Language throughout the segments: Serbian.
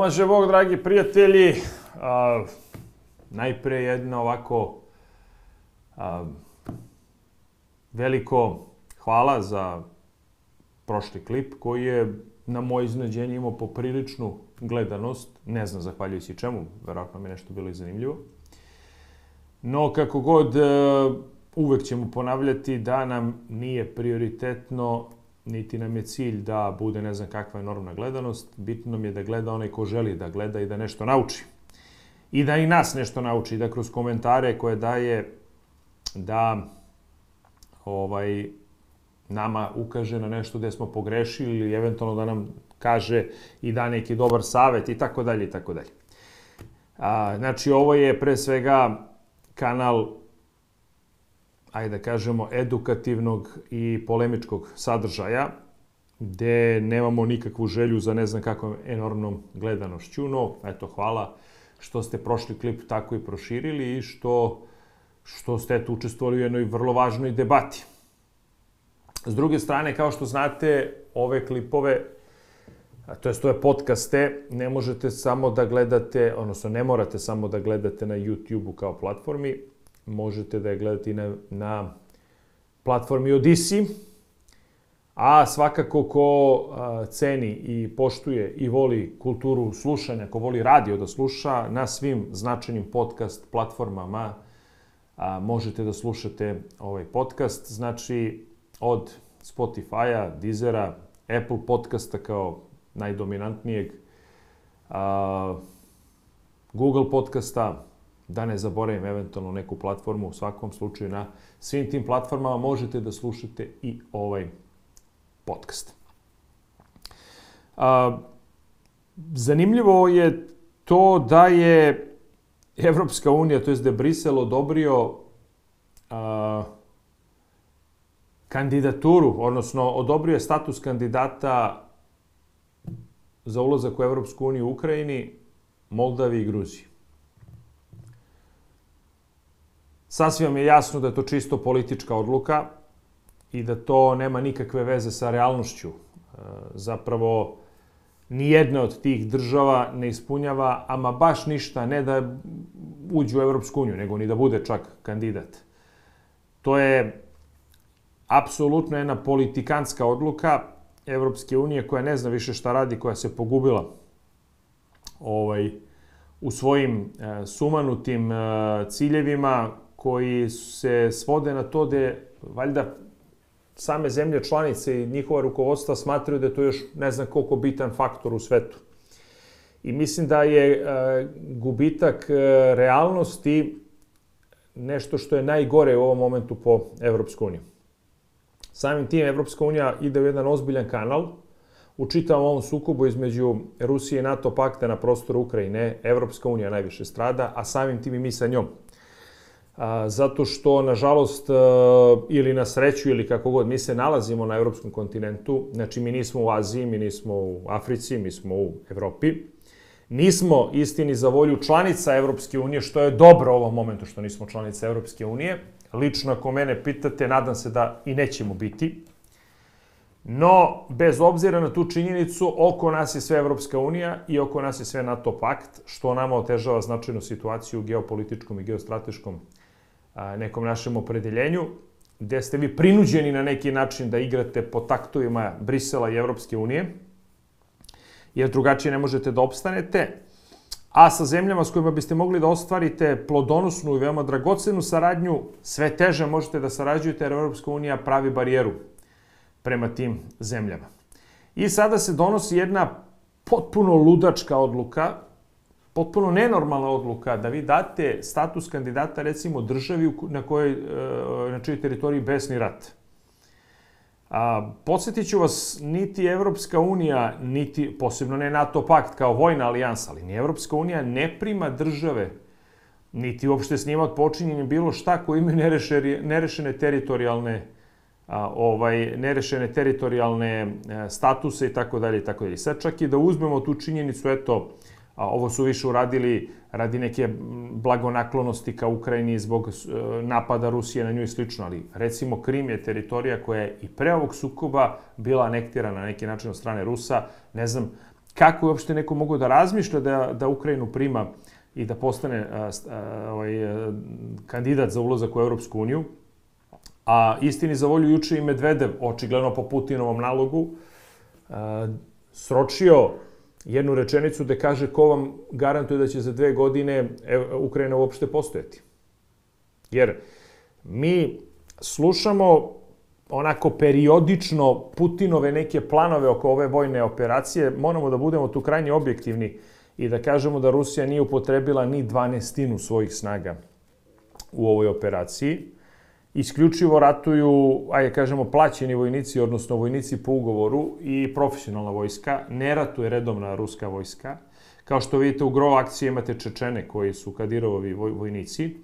Pomaže Bog, dragi prijatelji. A, najpre jedna ovako a, veliko hvala za prošli klip koji je na moje iznenađenje imao popriličnu gledanost. Ne znam zahvaljujući čemu, verovatno mi je nešto bilo i zanimljivo. No, kako god, e, uvek ćemo ponavljati da nam nije prioritetno niti nam je cilj da bude ne znam kakva enormna gledanost. Bitno nam je da gleda onaj ko želi da gleda i da nešto nauči. I da i nas nešto nauči, da kroz komentare koje daje da ovaj nama ukaže na nešto gde smo pogrešili ili eventualno da nam kaže i da neki dobar savet i tako dalje i tako dalje. A, znači, ovo je pre svega kanal ajde da kažemo, edukativnog i polemičkog sadržaja, gde nemamo nikakvu želju za ne znam kakvom enormnom gledanošću, no, eto, hvala što ste prošli klip tako i proširili i što, što ste tu učestvovali u jednoj vrlo važnoj debati. S druge strane, kao što znate, ove klipove, to jest ove podcaste, ne možete samo da gledate, odnosno ne morate samo da gledate na YouTube-u kao platformi, možete da je gledate na, na platformi Odisi, a svakako ko a, ceni i poštuje i voli kulturu slušanja, ko voli radio da sluša, na svim značajnim podcast platformama a, možete da slušate ovaj podcast. Znači, od Spotify-a, Deezera, Apple podcasta kao najdominantnijeg, a, Google podcasta, da ne zaboravim eventualno neku platformu, u svakom slučaju na svim tim platformama možete da slušate i ovaj podcast. A, zanimljivo je to da je Evropska unija, to je da je Brisel odobrio a, kandidaturu, odnosno odobrio je status kandidata za ulazak u Evropsku uniju u Ukrajini, Moldavi i Gruziji. Sasvim je jasno da je to čisto politička odluka i da to nema nikakve veze sa realnošću. E, zapravo, nijedna od tih država ne ispunjava, ama baš ništa, ne da uđu u Evropsku uniju, nego ni da bude čak kandidat. To je apsolutno jedna politikanska odluka Evropske unije koja ne zna više šta radi, koja se pogubila ovaj, u svojim e, sumanutim e, ciljevima koji se svode na to da valjda same zemlje članice i njihova rukovodstva smatraju da je to još ne znam koliko bitan faktor u svetu. I mislim da je e, gubitak e, realnosti nešto što je najgore u ovom momentu po Evropsku uniju. Samim tim Evropska unija ide u jedan ozbiljan kanal u čitavom ovom sukobu između Rusije i NATO pakta na prostoru Ukrajine. Evropska unija najviše strada, a samim tim i mi sa njom zato što, nažalost, e, ili na sreću, ili kako god, mi se nalazimo na evropskom kontinentu, znači mi nismo u Aziji, mi nismo u Africi, mi smo u Evropi. Nismo istini za volju članica Evropske unije, što je dobro u ovom momentu što nismo članica Evropske unije. Lično, ako mene pitate, nadam se da i nećemo biti. No, bez obzira na tu činjenicu, oko nas je sve Evropska unija i oko nas je sve NATO pakt, što nama otežava značajnu situaciju u geopolitičkom i geostrateškom nekom našem opredeljenju, gde ste vi prinuđeni na neki način da igrate po taktovima Brisela i Evropske unije, jer drugačije ne možete da opstanete, a sa zemljama s kojima biste mogli da ostvarite plodonosnu i veoma dragocenu saradnju, sve teže možete da sarađujete jer Evropska unija pravi barijeru prema tim zemljama. I sada se donosi jedna potpuno ludačka odluka potpuno nenormalna odluka da vi date status kandidata recimo državi na kojoj e, na čijoj teritoriji besni rat. A, podsjetit ću vas, niti Evropska unija, niti, posebno ne NATO pakt kao vojna alijansa, ali ni Evropska unija ne prima države, niti uopšte s njima odpočinjenje bilo šta koji imaju nerešene, teritorijalne ovaj, nerešene teritorijalne e, statuse i tako dalje i tako dalje. Sad čak i da uzmemo tu činjenicu, eto, A ovo su više uradili radi neke blagonaklonosti ka Ukrajini zbog e, napada Rusije na nju i slično, ali recimo Krim je teritorija koja je i pre ovog sukoba bila anektirana na neki način od strane Rusa. Ne znam kako je uopšte neko mogu da razmišlja da, da Ukrajinu prima i da postane a, a, ovaj, a, kandidat za ulazak u Europsku uniju. A istini za volju juče i Medvedev, očigledno po Putinovom nalogu, a, sročio jednu rečenicu da kaže ko vam garantuje da će za dve godine Ukrajina uopšte postojati. Jer mi slušamo onako periodično Putinove neke planove oko ove vojne operacije, moramo da budemo tu krajnje objektivni i da kažemo da Rusija nije upotrebila ni dvanestinu svojih snaga u ovoj operaciji. Isključivo ratuju, ajde kažemo, plaćeni vojnici, odnosno vojnici po ugovoru i profesionalna vojska. Ne ratuje redovna ruska vojska. Kao što vidite, u gro akcije imate Čečene koji su Kadirovovi vojnici.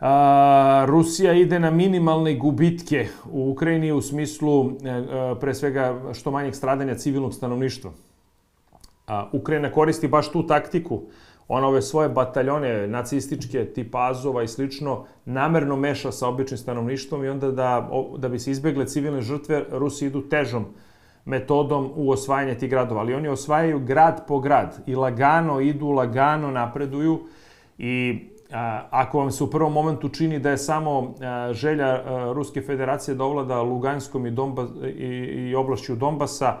A, Rusija ide na minimalne gubitke u Ukrajini u smislu e, e, pre svega što manjeg stradanja civilnog stanovništva. A, Ukrajina koristi baš tu taktiku. Ona ove svoje bataljone nacističke tipa Azova i slično namerno meša sa običnim stanovništvom i onda da, da bi se izbegle civilne žrtve Rusi idu težom metodom u osvajanje tih gradova. Ali oni osvajaju grad po grad i lagano idu, lagano napreduju i ako vam se u prvom momentu čini da je samo želja Ruske federacije da ovlada Luganskom i, Donba, i, i oblašću Donbasa,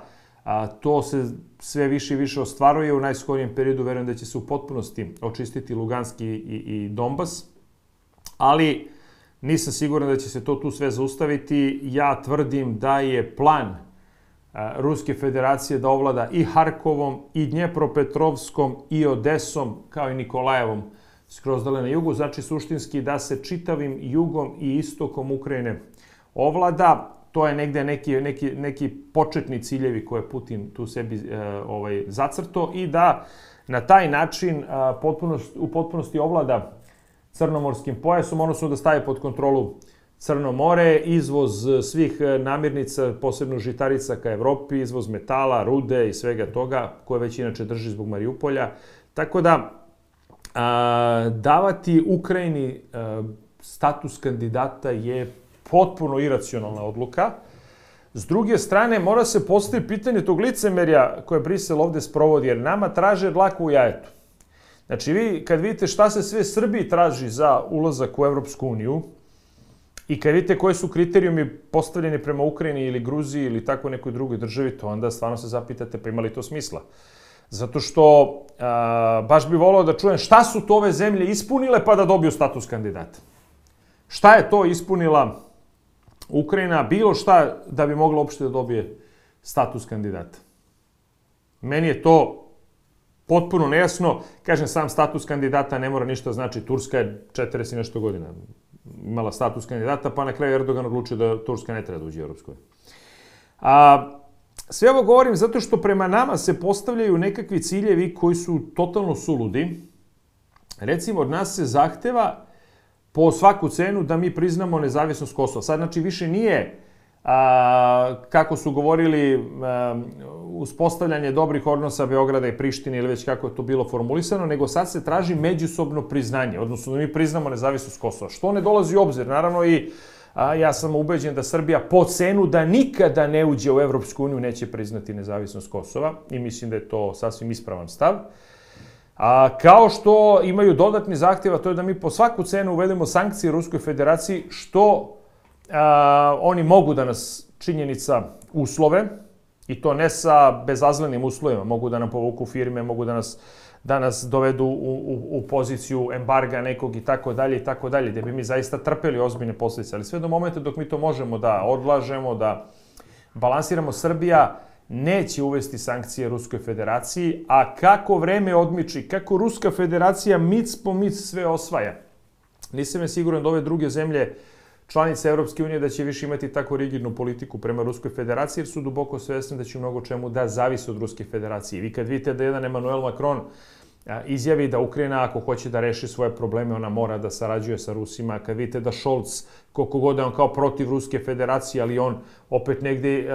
a, to se sve više i više ostvaruje. U najskorijem periodu verujem da će se u potpunosti očistiti Luganski i, i Donbas. Ali nisam siguran da će se to tu sve zaustaviti. Ja tvrdim da je plan a, Ruske federacije da ovlada i Harkovom, i Dnjepropetrovskom, i Odesom, kao i Nikolajevom, skroz dale na jugu, znači suštinski da se čitavim jugom i istokom Ukrajine ovlada. To je negde neki, neki, neki početni ciljevi koje Putin tu sebi e, ovaj, zacrto i da na taj način a, potpunost, u potpunosti ovlada crnomorskim pojasom, odnosno da staje pod kontrolu Crno more, izvoz svih namirnica, posebno žitarica ka Evropi, izvoz metala, rude i svega toga, koje već inače drži zbog Mariupolja. Tako da, a, davati Ukrajini a, status kandidata je potpuno iracionalna odluka. S druge strane, mora se postaviti pitanje tog licemerja koje Brisel ovde sprovodi, jer nama traže dlaku u jajetu. Znači, vi kad vidite šta se sve Srbiji traži za ulazak u Evropsku uniju, i kad vidite koji su kriterijumi postavljeni prema Ukrajini ili Gruziji ili tako nekoj drugoj državi, to onda stvarno se zapitate pa ima li to smisla. Zato što a, baš bi volao da čujem šta su to ove zemlje ispunile pa da dobiju status kandidata. Šta je to ispunila Ukrajina, bilo šta da bi mogla uopšte da dobije status kandidata. Meni je to potpuno nejasno. Kažem, sam status kandidata ne mora ništa znači. Turska je 40 i nešto godina imala status kandidata, pa na kraju Erdogan odlučio da Turska ne treba da uđe u Europskoj. A, Sve ovo govorim zato što prema nama se postavljaju nekakvi ciljevi koji su totalno suludi. Recimo, od nas se zahteva po svaku cenu da mi priznamo nezavisnost Kosova. Sad, znači, više nije, a, kako su govorili, a, uspostavljanje dobrih odnosa Beograda i Prištine ili već kako je to bilo formulisano, nego sad se traži međusobno priznanje, odnosno da mi priznamo nezavisnost Kosova. Što ne dolazi u obzir? Naravno i a ja sam ubeđen da Srbija po cenu da nikada ne uđe u Evropsku uniju neće priznati nezavisnost Kosova i mislim da je to sasvim ispravan stav. A, kao što imaju dodatni zahtjev, a to je da mi po svaku cenu uvedemo sankcije Ruskoj federaciji, što a, oni mogu da nas činjenica uslove, i to ne sa bezazlenim uslovima, mogu da nam povuku firme, mogu da nas da nas dovedu u, u, u poziciju embarga nekog i tako dalje i tako dalje, gde bi mi zaista trpeli ozbiljne posljedice. Ali sve do momenta dok mi to možemo da odlažemo, da balansiramo, Srbija neće uvesti sankcije Ruskoj federaciji, a kako vreme odmiči, kako Ruska federacija mic po mic sve osvaja. Nisam je siguran da ove druge zemlje članice Europske unije da će više imati tako rigidnu politiku prema Ruskoj federaciji, jer su duboko svesni da će mnogo čemu da zavise od Ruske federacije. Vi kad vidite da jedan Emmanuel Macron izjavi da Ukrajina ako hoće da reši svoje probleme, ona mora da sarađuje sa Rusima. Kad vidite da Scholz, koliko god je on kao protiv Ruske federacije, ali on opet negde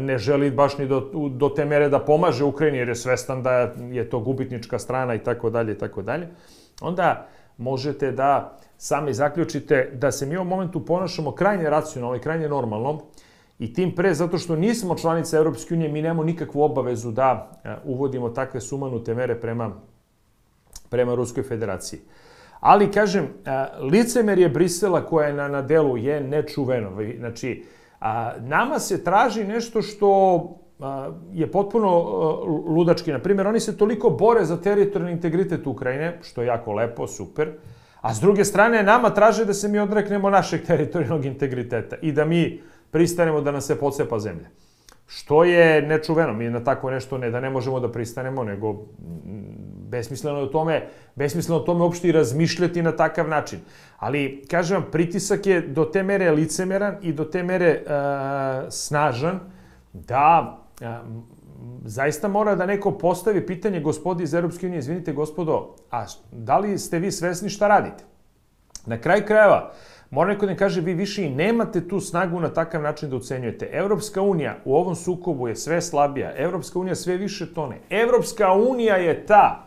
ne želi baš ni do, do te mere da pomaže Ukrajini, jer je svestan da je to gubitnička strana i tako dalje i tako dalje, onda možete da sami zaključite da se mi u ovom momentu ponašamo krajnje racionalno i krajnje normalno I tim pre, zato što nismo članica Europske unije, mi nemamo nikakvu obavezu da uvodimo takve sumanute mere prema, prema Ruskoj federaciji. Ali, kažem, licemer je Brisela koja je na, na delu je nečuveno. Znači, nama se traži nešto što je potpuno ludački. Na primjer, oni se toliko bore za teritorijalni integritet Ukrajine, što je jako lepo, super, a s druge strane nama traže da se mi odreknemo našeg teritorijalnog integriteta i da mi pristanemo da nas se pocepa zemlja. Što je nečuveno, mi na tako nešto ne da ne možemo da pristanemo, nego besmisleno je o tome, besmisleno o tome uopšte i razmišljati na takav način. Ali, kažem vam, pritisak je do te mere licemeran i do te mere uh, snažan da uh, zaista mora da neko postavi pitanje gospodi iz Europske unije, izvinite gospodo, a da li ste vi svesni šta radite? Na kraj krajeva, mora neko da ne kaže vi više i nemate tu snagu na takav način da ucenjujete. Evropska unija u ovom sukobu je sve slabija, Evropska unija sve više tone. Evropska unija je ta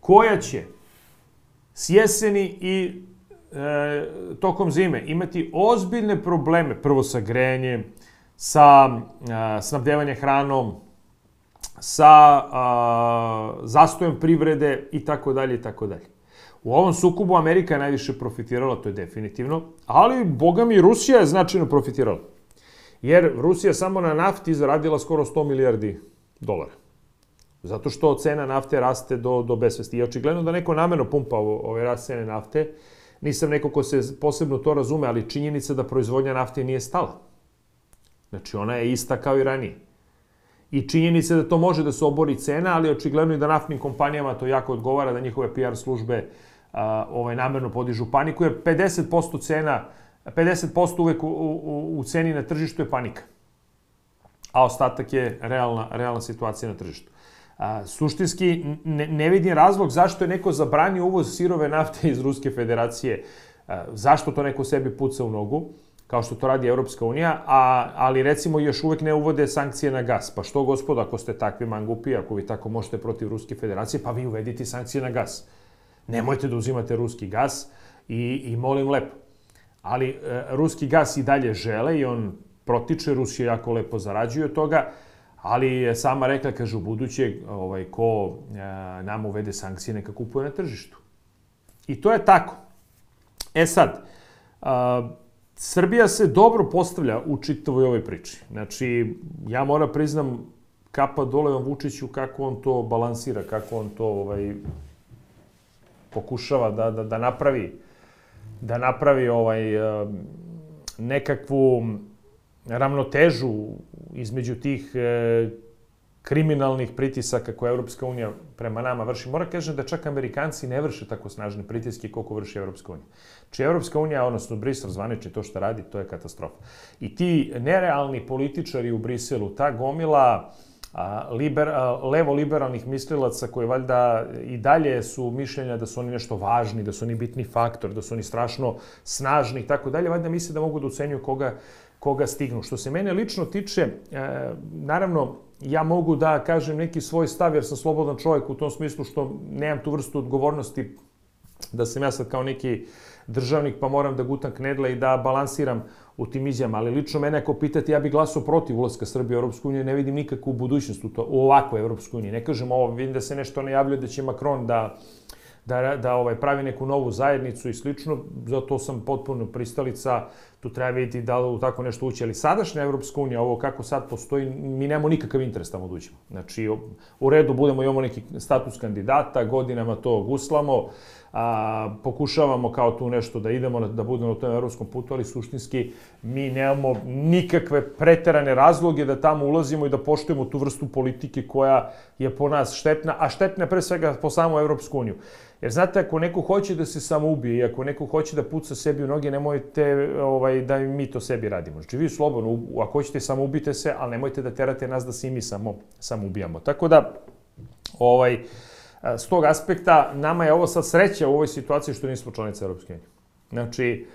koja će s jeseni i e, tokom zime imati ozbiljne probleme, prvo sa grenjem, sa e, snabdevanjem hranom, sa a, zastojem privrede i tako dalje i tako dalje. U ovom sukubu Amerika je najviše profitirala, to je definitivno, ali, boga mi, Rusija je značajno profitirala. Jer Rusija samo na nafti zaradila skoro 100 milijardi dolara. Zato što cena nafte raste do, do besvesti. I očigledno da neko namerno pumpa ove rast cene nafte. Nisam neko ko se posebno to razume, ali činjenica da proizvodnja nafte nije stala. Znači, ona je ista kao i ranije. I činjenica da to može da se obori cena, ali očigledno i da naftnim kompanijama to jako odgovara, da njihove PR službe a, ovaj, namerno podižu paniku, jer 50% cena, 50% uvek u, u, u ceni na tržištu je panika. A ostatak je realna, realna situacija na tržištu. A, suštinski ne, ne vidim razlog zašto je neko zabranio uvoz sirove nafte iz Ruske federacije. A, zašto to neko sebi puca u nogu? kao što to radi Evropska unija, a, ali recimo još uvek ne uvode sankcije na gas. Pa što, gospodo, ako ste takvi mangupi, ako vi tako možete protiv Ruske federacije, pa vi uvedite sankcije na gas. Nemojte da uzimate ruski gas i, i molim lepo. Ali e, ruski gas i dalje žele i on protiče, Rusija jako lepo zarađuje od toga, ali je sama rekla, kaže, u buduće, ovaj, ko e, nam uvede sankcije, neka kupuje na tržištu. I to je tako. E sad, a, Srbija se dobro postavlja u čitavoj ovoj priči. Znači, ja moram priznam kapa dole vam Vučiću kako on to balansira, kako on to ovaj, pokušava da, da, da napravi da napravi ovaj nekakvu ravnotežu između tih e, kriminalnih pritisaka koje Evropska unija prema nama vrši. Mora kažem da čak Amerikanci ne vrše tako snažne pritiske koliko vrši Evropska unija. Či Evropska unija, odnosno Brisel zvaniči to što radi, to je katastrofa. I ti nerealni političari u Briselu, ta gomila a, liber, a, levo-liberalnih mislilaca koji valjda i dalje su mišljenja da su oni nešto važni, da su oni bitni faktor, da su oni strašno snažni i tako dalje, valjda misle da mogu da ucenjuju koga, koga stignu. Što se mene lično tiče, e, naravno, ja mogu da kažem neki svoj stav jer sam slobodan čovjek u tom smislu što nemam tu vrstu odgovornosti da sam ja sad kao neki državnik pa moram da gutam knedle i da balansiram u tim izjama. Ali lično mene ako pitate, ja bih glasao protiv ulaska Srbije u Europsku uniju, ne vidim nikakvu budućnost u, to, u ovakvoj Europskoj uniji. Ne kažem ovo, vidim da se nešto najavljuje da će Macron da da, da ovaj, pravi neku novu zajednicu i slično, zato sam potpuno pristalica, tu treba vidjeti da li u tako nešto ući, ali sadašnja Evropska unija, ovo kako sad postoji, mi nemamo nikakav interes tamo da uđemo. Znači, u redu budemo, imamo neki status kandidata, godinama to guslamo, a, pokušavamo kao tu nešto da idemo, da budemo na tom evropskom putu, ali suštinski mi nemamo nikakve preterane razloge da tamo ulazimo i da poštujemo tu vrstu politike koja je po nas štetna, a štetna pre svega po samu Evropsku uniju. Jer znate, ako neko hoće da se samoubije i ako neko hoće da puca sebi u noge, nemojte ovaj, da mi to sebi radimo. Znači, vi slobodno, ako hoćete, samoubite se, ali nemojte da terate nas da se i mi samo samoubijamo. Tako da, ovaj, s tog aspekta, nama je ovo sad sreća u ovoj situaciji što nismo članice Europske unije. Znači,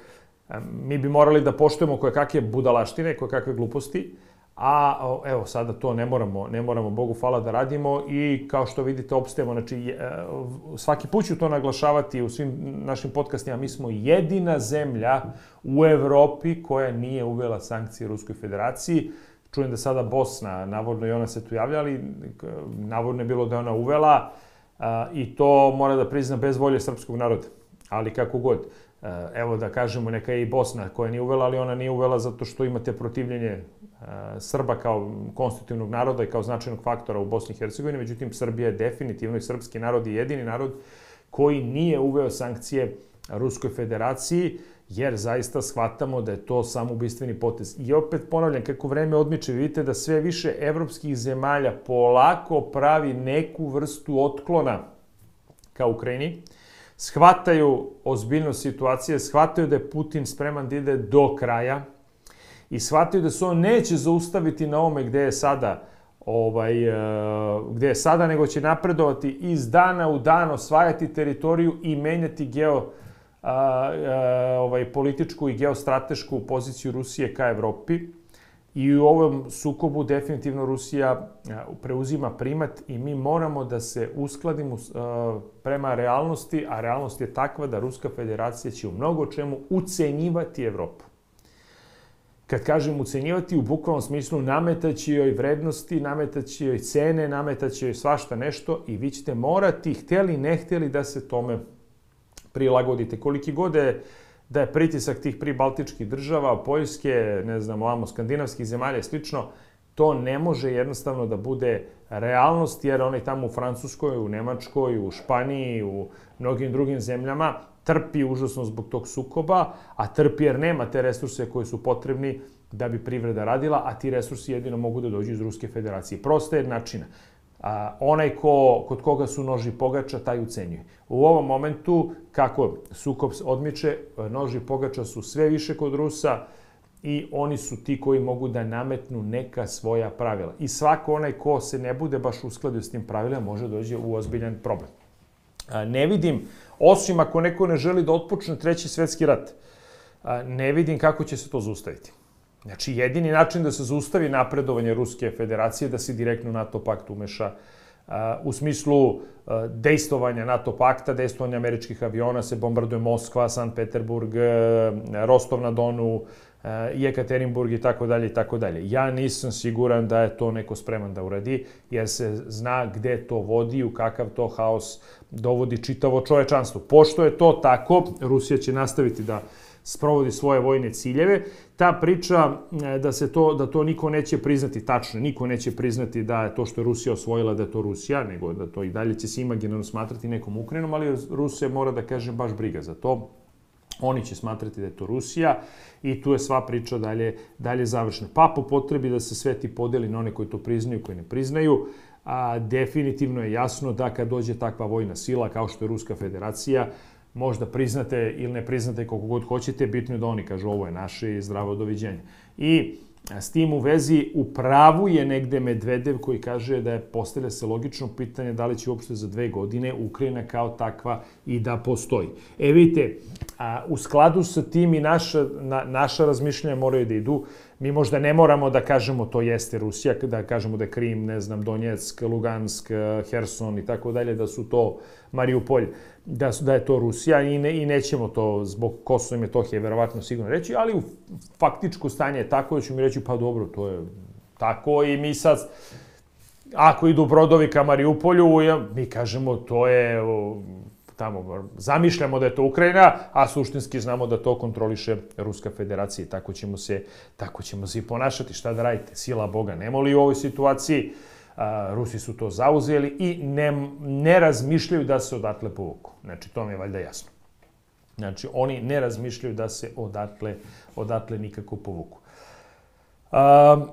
mi bi morali da poštujemo koje kakve budalaštine, koje kakve gluposti, a evo sada to ne moramo, ne moramo Bogu hvala da radimo i kao što vidite opstajemo, znači e, svaki put ću to naglašavati u svim našim podcastima, mi smo jedina zemlja u Evropi koja nije uvela sankcije Ruskoj federaciji. Čujem da sada Bosna, navodno i ona se tu javlja, ali navodno je bilo da ona uvela i to mora da prizna bez volje srpskog naroda. Ali kako god. E, evo da kažemo, neka je i Bosna koja nije uvela, ali ona nije uvela zato što imate protivljenje Srba kao konstitutivnog naroda i kao značajnog faktora u Bosni i Hercegovini. Međutim, Srbija je definitivno i srpski narod i jedini narod koji nije uveo sankcije Ruskoj federaciji, jer zaista shvatamo da je to samoubistveni potez. I opet ponavljam, kako vreme odmiče, vidite da sve više evropskih zemalja polako pravi neku vrstu otklona ka Ukrajini shvataju ozbiljnost situacije, shvataju da je Putin spreman da ide do kraja i shvataju da se on neće zaustaviti na ovome gde je sada ovaj, uh, gde je sada, nego će napredovati iz dana u dan, osvajati teritoriju i menjati geo, uh, ovaj, političku i geostratešku poziciju Rusije ka Evropi. I u ovom sukobu definitivno Rusija preuzima primat i mi moramo da se uskladimo prema realnosti, a realnost je takva da Ruska federacija će u mnogo čemu ucenjivati Evropu. Kad kažem ucenjivati, u bukvalnom smislu nametaći joj vrednosti, nametaći joj cene, nametaći joj svašta nešto i vi ćete morati, hteli, ne hteli, da se tome prilagodite. Koliki god je da je pritisak tih pribaltičkih država, Poljske, ne znam, ovamo, skandinavskih zemalja i slično, to ne može jednostavno da bude realnost, jer onaj tamo u Francuskoj, u Nemačkoj, u Španiji, u mnogim drugim zemljama trpi užasno zbog tog sukoba, a trpi jer nema te resurse koji su potrebni da bi privreda radila, a ti resursi jedino mogu da dođu iz Ruske federacije. Prosta je načina a, onaj ko, kod koga su noži pogača, taj ucenjuje. U ovom momentu, kako sukob odmiče, noži pogača su sve više kod Rusa i oni su ti koji mogu da nametnu neka svoja pravila. I svako onaj ko se ne bude baš uskladio s tim pravilima može dođe u ozbiljan problem. Ne vidim, osim ako neko ne želi da otpočne treći svetski rat, ne vidim kako će se to zaustaviti. Znači, jedini način da se zaustavi napredovanje Ruske federacije da se direktno NATO pakt umeša u smislu dejstovanja NATO pakta, dejstovanja američkih aviona, se bombarduje Moskva, Sankt Peterburg, Rostov na Donu, Jekaterinburg i tako dalje i tako dalje. Ja nisam siguran da je to neko spreman da uradi, jer se zna gde to vodi, u kakav to haos dovodi čitavo čovečanstvo. Pošto je to tako, Rusija će nastaviti da sprovodi svoje vojne ciljeve. Ta priča e, da se to da to niko neće priznati tačno, niko neće priznati da je to što je Rusija osvojila da je to Rusija, nego da to i dalje će se imaginarno smatrati nekom Ukrajinom, ali Rusija mora da kaže baš briga za to. Oni će smatrati da je to Rusija i tu je sva priča dalje, dalje završena. Pa po potrebi da se sve ti podeli na one koji to priznaju, koji ne priznaju, a definitivno je jasno da kad dođe takva vojna sila kao što je Ruska federacija, možda priznate ili ne priznate koliko god hoćete, bitno je da oni kažu ovo je naše i zdravo doviđenje. I s tim u vezi u pravu je negde Medvedev koji kaže da je postavlja se logično pitanje da li će uopšte za dve godine Ukrajina kao takva i da postoji. E vidite, a, u skladu sa tim i naša, na, naša razmišljanja moraju da idu. Mi možda ne moramo da kažemo to jeste Rusija, da kažemo da je Krim, ne znam, Donjeck, Lugansk, Herson i tako dalje, da su to Mariupolj da, da je to Rusija i, ne, i nećemo to zbog Kosova i Metohije verovatno sigurno reći, ali u faktičko stanje je tako da ću mi reći pa dobro, to je tako i mi sad ako idu brodovi ka Mariupolju, mi kažemo to je tamo zamišljamo da je to Ukrajina, a suštinski znamo da to kontroliše Ruska federacija i tako ćemo se tako ćemo se i ponašati. Šta da radite? Sila Boga nema li u ovoj situaciji? A, Rusi su to zauzeli i ne, ne razmišljaju da se odatle povuku. Znači, to mi je valjda jasno. Znači, oni ne razmišljaju da se odatle, odatle nikako povuku. A,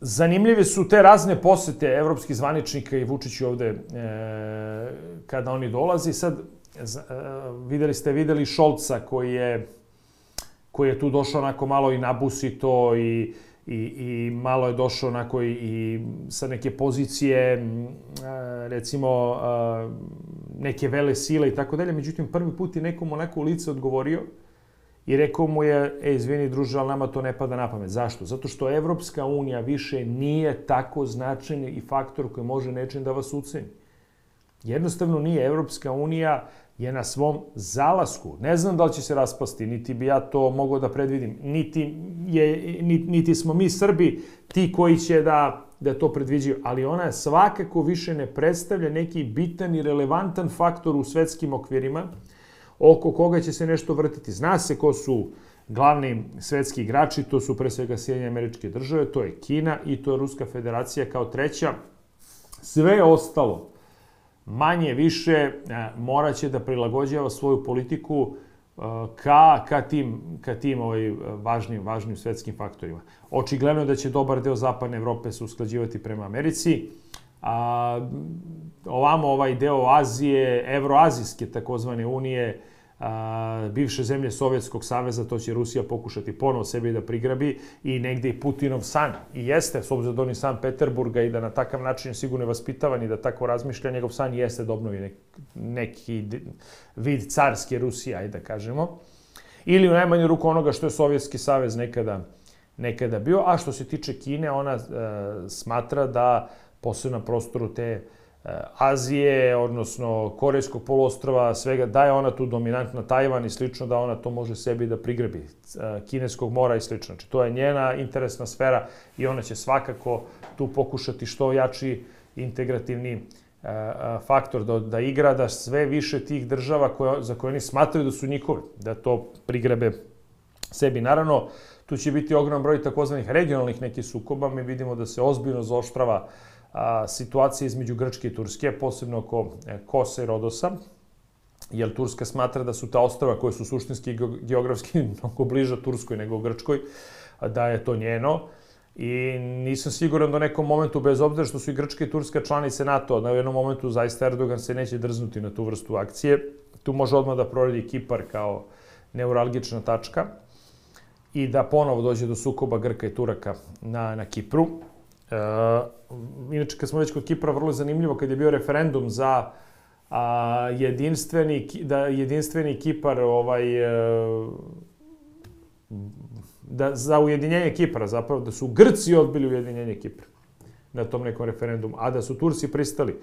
zanimljive su te razne posete evropskih zvaničnika i Vučić ovde e, kada oni dolazi. Sad, e, videli ste, videli Šolca koji je koji je tu došao onako malo i nabusito i i, i malo je došao onako i, i sa neke pozicije, recimo, neke vele sile i tako dalje. Međutim, prvi put je nekom onako u lice odgovorio i rekao mu je, e, izvini druže, ali nama to ne pada na pamet. Zašto? Zato što Evropska unija više nije tako značajni i faktor koji može nečim da vas uceni. Jednostavno nije. Evropska unija je na svom zalasku. Ne znam da li će se raspasti, niti bi ja to mogao da predvidim. Niti, je, niti smo mi Srbi ti koji će da da to predviđaju, ali ona svakako više ne predstavlja neki bitan i relevantan faktor u svetskim okvirima oko koga će se nešto vrtiti. Zna se ko su glavni svetski igrači, to su pre svega Sjedinje američke države, to je Kina i to je Ruska federacija kao treća. Sve ostalo, manje više, e, moraće da prilagođava svoju politiku e, ka, ka tim, ka tim ovaj, važnim, važnim svetskim faktorima. Očigledno je da će dobar deo zapadne Evrope se usklađivati prema Americi, a ovamo ovaj deo Azije, Evroazijske takozvane unije, a, bivše zemlje Sovjetskog saveza, to će Rusija pokušati ponovo sebi da prigrabi i negde i Putinov san. I jeste, s obzirom da on San Peterburga i da na takav način sigurno je vaspitavan i da tako razmišlja, njegov san jeste da obnovi nek, neki vid carske Rusije, ajde da kažemo. Ili u najmanju ruku onoga što je Sovjetski savez nekada, nekada bio. A što se tiče Kine, ona e, smatra da posebno na prostoru te E, Azije, odnosno Korejskog poluostrava, svega, da je ona tu dominantna Tajvan i slično, da ona to može sebi da prigrebi. E, Kineskog mora i slično. Znači, to je njena interesna sfera i ona će svakako tu pokušati što jači integrativni e, faktor da, da igra, da sve više tih država koje, za koje oni smatraju da su njihove, da to prigrebe sebi. Naravno, tu će biti ogrom broj takozvanih regionalnih nekih sukoba. Mi vidimo da se ozbiljno zaoštrava uh, a, situacija između Grčke i Turske, posebno oko e, Kosa i Rodosa, jer Turska smatra da su ta ostrava koje su suštinski geografski mnogo bliža Turskoj nego Grčkoj, da je to njeno. I nisam siguran da u nekom momentu, bez obzira što su i Grčka i Turska članice NATO, da u jednom momentu zaista Erdogan se neće drznuti na tu vrstu akcije. Tu može odmah da proradi Kipar kao neuralgična tačka i da ponovo dođe do sukoba Grka i Turaka na, na Kipru. E, inače, kad smo već kod Kipra, vrlo zanimljivo kad je bio referendum za a, jedinstveni, da jedinstveni Kipar ovaj, e, da, za ujedinjenje Kipra, zapravo da su Grci odbili ujedinjenje Kipra na tom nekom referendumu, a da su Turci pristali.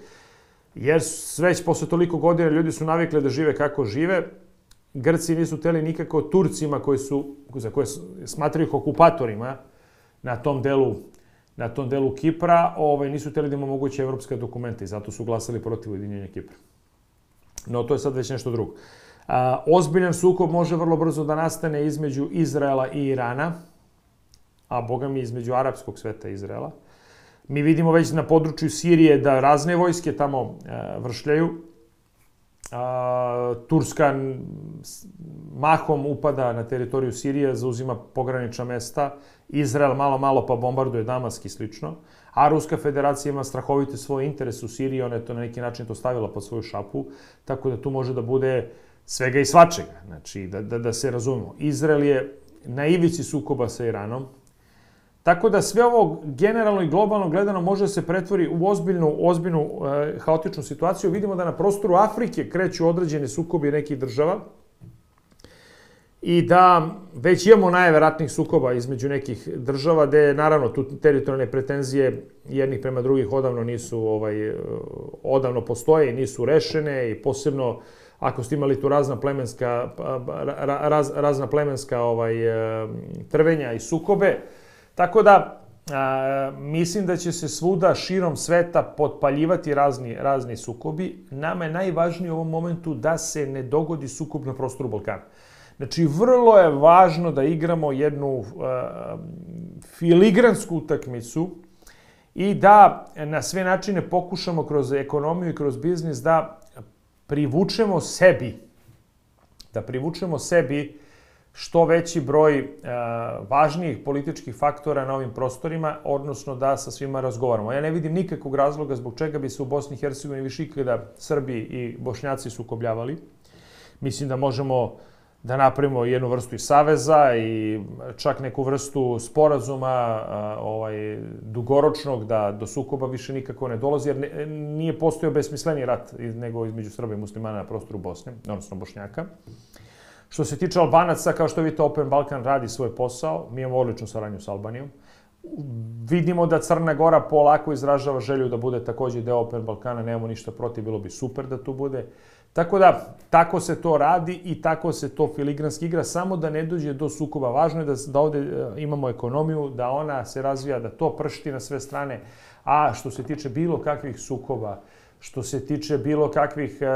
Jer već posle toliko godina ljudi su navikli da žive kako žive, Grci nisu teli nikako Turcima koji su, za koje smatraju ih okupatorima na tom delu na tom delu Kipra, ovaj, nisu hteli da im omoguće evropske dokumente i zato su glasali protiv ujedinjenja Kipra. No, to je sad već nešto drugo. A, ozbiljan sukob može vrlo brzo da nastane između Izraela i Irana, a boga mi između arapskog sveta Izraela. Mi vidimo već na području Sirije da razne vojske tamo e, vršljaju. A, Turska mahom upada na teritoriju Sirije, zauzima pogranična mesta Izrael malo, malo pa bombarduje Damask i slično, a Ruska federacija ima strahovite svoj interes u Siriji, ona je to na neki način to stavila pod svoju šapu, tako da tu može da bude svega i svačega. Znači, da, da, da se razumemo. Izrael je na ivici sukoba sa Iranom, Tako da sve ovo generalno i globalno gledano može da se pretvori u ozbiljnu, ozbiljnu e, haotičnu situaciju. Vidimo da na prostoru Afrike kreću određene sukobi nekih država, i da već imamo najave sukoba između nekih država, gde naravno tu teritorijalne pretenzije jednih prema drugih odavno nisu, ovaj, odavno postoje i nisu rešene i posebno ako ste imali tu razna plemenska, raz, razna plemenska ovaj, trvenja i sukobe. Tako da, a, mislim da će se svuda širom sveta potpaljivati razni, razni sukobi. Nama je najvažnije u ovom momentu da se ne dogodi sukob na prostoru Balkana. Znači, vrlo je važno da igramo jednu uh, filigransku utakmicu i da na sve načine pokušamo kroz ekonomiju i kroz biznis da privučemo sebi, da privučemo sebi što veći broj uh, važnijih političkih faktora na ovim prostorima, odnosno da sa svima razgovaramo. Ja ne vidim nikakvog razloga zbog čega bi se u Bosni i Hercegovini više ikada Srbi i Bošnjaci sukobljavali. Mislim da možemo uh, da napravimo jednu vrstu i saveza i čak neku vrstu sporazuma ovaj, dugoročnog da do sukoba više nikako ne dolazi, jer ne, nije postojao besmisleni rat nego između Srba i muslimana na prostoru Bosne, odnosno Bošnjaka. Što se tiče Albanaca, kao što vidite, Open Balkan radi svoj posao. Mi imamo odličnu saradnju sa Albanijom. Vidimo da Crna Gora polako izražava želju da bude takođe deo Open Balkana, nemamo ništa protiv, bilo bi super da tu bude. Tako da, tako se to radi i tako se to filigranski igra, samo da ne dođe do sukoba. Važno je da, da ovde e, imamo ekonomiju, da ona se razvija, da to pršti na sve strane, a što se tiče bilo kakvih sukoba, što se tiče bilo kakvih e,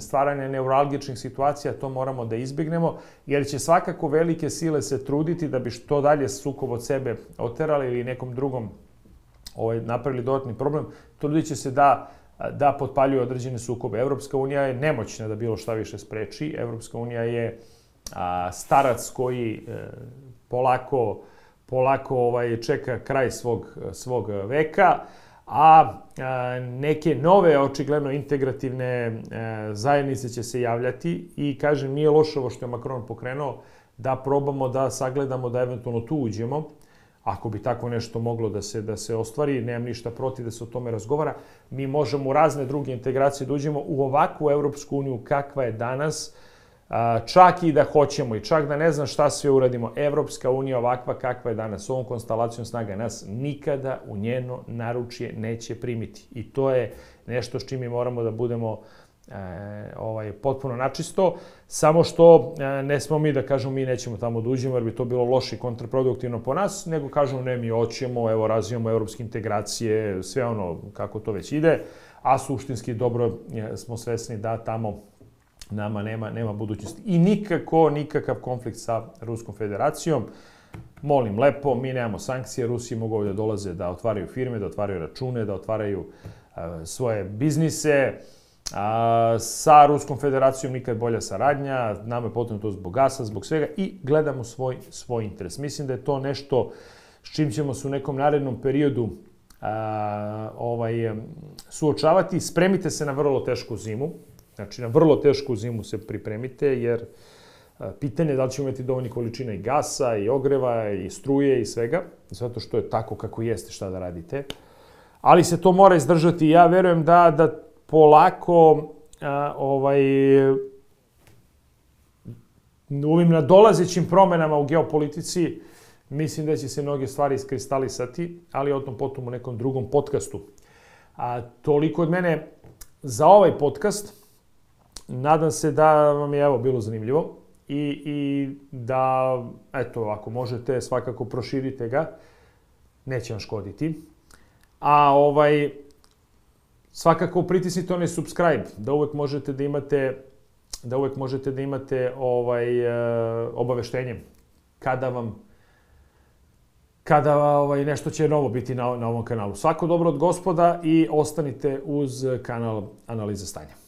stvaranja neuralgičnih situacija, to moramo da izbignemo, jer će svakako velike sile se truditi da bi što dalje sukob od sebe oterali ili nekom drugom ovaj, napravili dodatni problem, trudit će se da da potpaljuje određene sukobe. Evropska unija je nemoćna da bilo šta više spreči. Evropska unija je a, starac koji e, polako polako ovaj čeka kraj svog svog veka, a, neke nove očigledno integrativne e, zajednice će se javljati i kažem nije loše ovo što je Macron pokrenuo da probamo da sagledamo da eventualno tu uđemo Ako bi tako nešto moglo da se da se ostvari, nemam ništa protiv da se o tome razgovara. Mi možemo u razne druge integracije da uđemo u ovakvu Evropsku uniju kakva je danas, čak i da hoćemo i čak da ne znam šta sve uradimo, Evropska unija ovakva kakva je danas, ovom konstalacijom snaga nas nikada u njeno naručje neće primiti. I to je nešto s čim mi moramo da budemo e, ovaj, potpuno načisto, samo što e, ne smo mi da kažemo mi nećemo tamo da uđemo jer bi to bilo loše i kontraproduktivno po nas, nego kažemo ne mi hoćemo, evo razvijamo evropske integracije, sve ono kako to već ide, a suštinski dobro je, smo svesni da tamo nama nema, nema budućnosti. I nikako, nikakav konflikt sa Ruskom federacijom. Molim lepo, mi nemamo sankcije, Rusi mogu ovdje da dolaze da otvaraju firme, da otvaraju račune, da otvaraju uh, svoje biznise, A, sa Ruskom federacijom nikad bolja saradnja, nama je potrebno to zbog gasa, zbog svega i gledamo svoj, svoj interes. Mislim da je to nešto s čim ćemo se u nekom narednom periodu a, ovaj, suočavati. Spremite se na vrlo tešku zimu, znači na vrlo tešku zimu se pripremite, jer pitanje je da li ćemo imati dovoljni količina i gasa, i ogreva, i struje, i svega, zato što je tako kako jeste šta da radite. Ali se to mora izdržati. Ja verujem da, da polako a, ovaj, u ovim nadolazećim promenama u geopolitici mislim da će se mnoge stvari iskristalisati, ali o tom potom u nekom drugom podcastu. A, toliko od mene za ovaj podcast. Nadam se da vam je evo bilo zanimljivo i, i da, eto, ako možete, svakako proširite ga. Neće vam škoditi. A ovaj, Svakako pritisnite onaj subscribe, da uvek možete da imate da uvek možete da imate ovaj uh, obaveštenje kada vam kada ovaj nešto će novo biti na, na ovom kanalu. Svako dobro od gospoda i ostanite uz kanal Analiza stanja.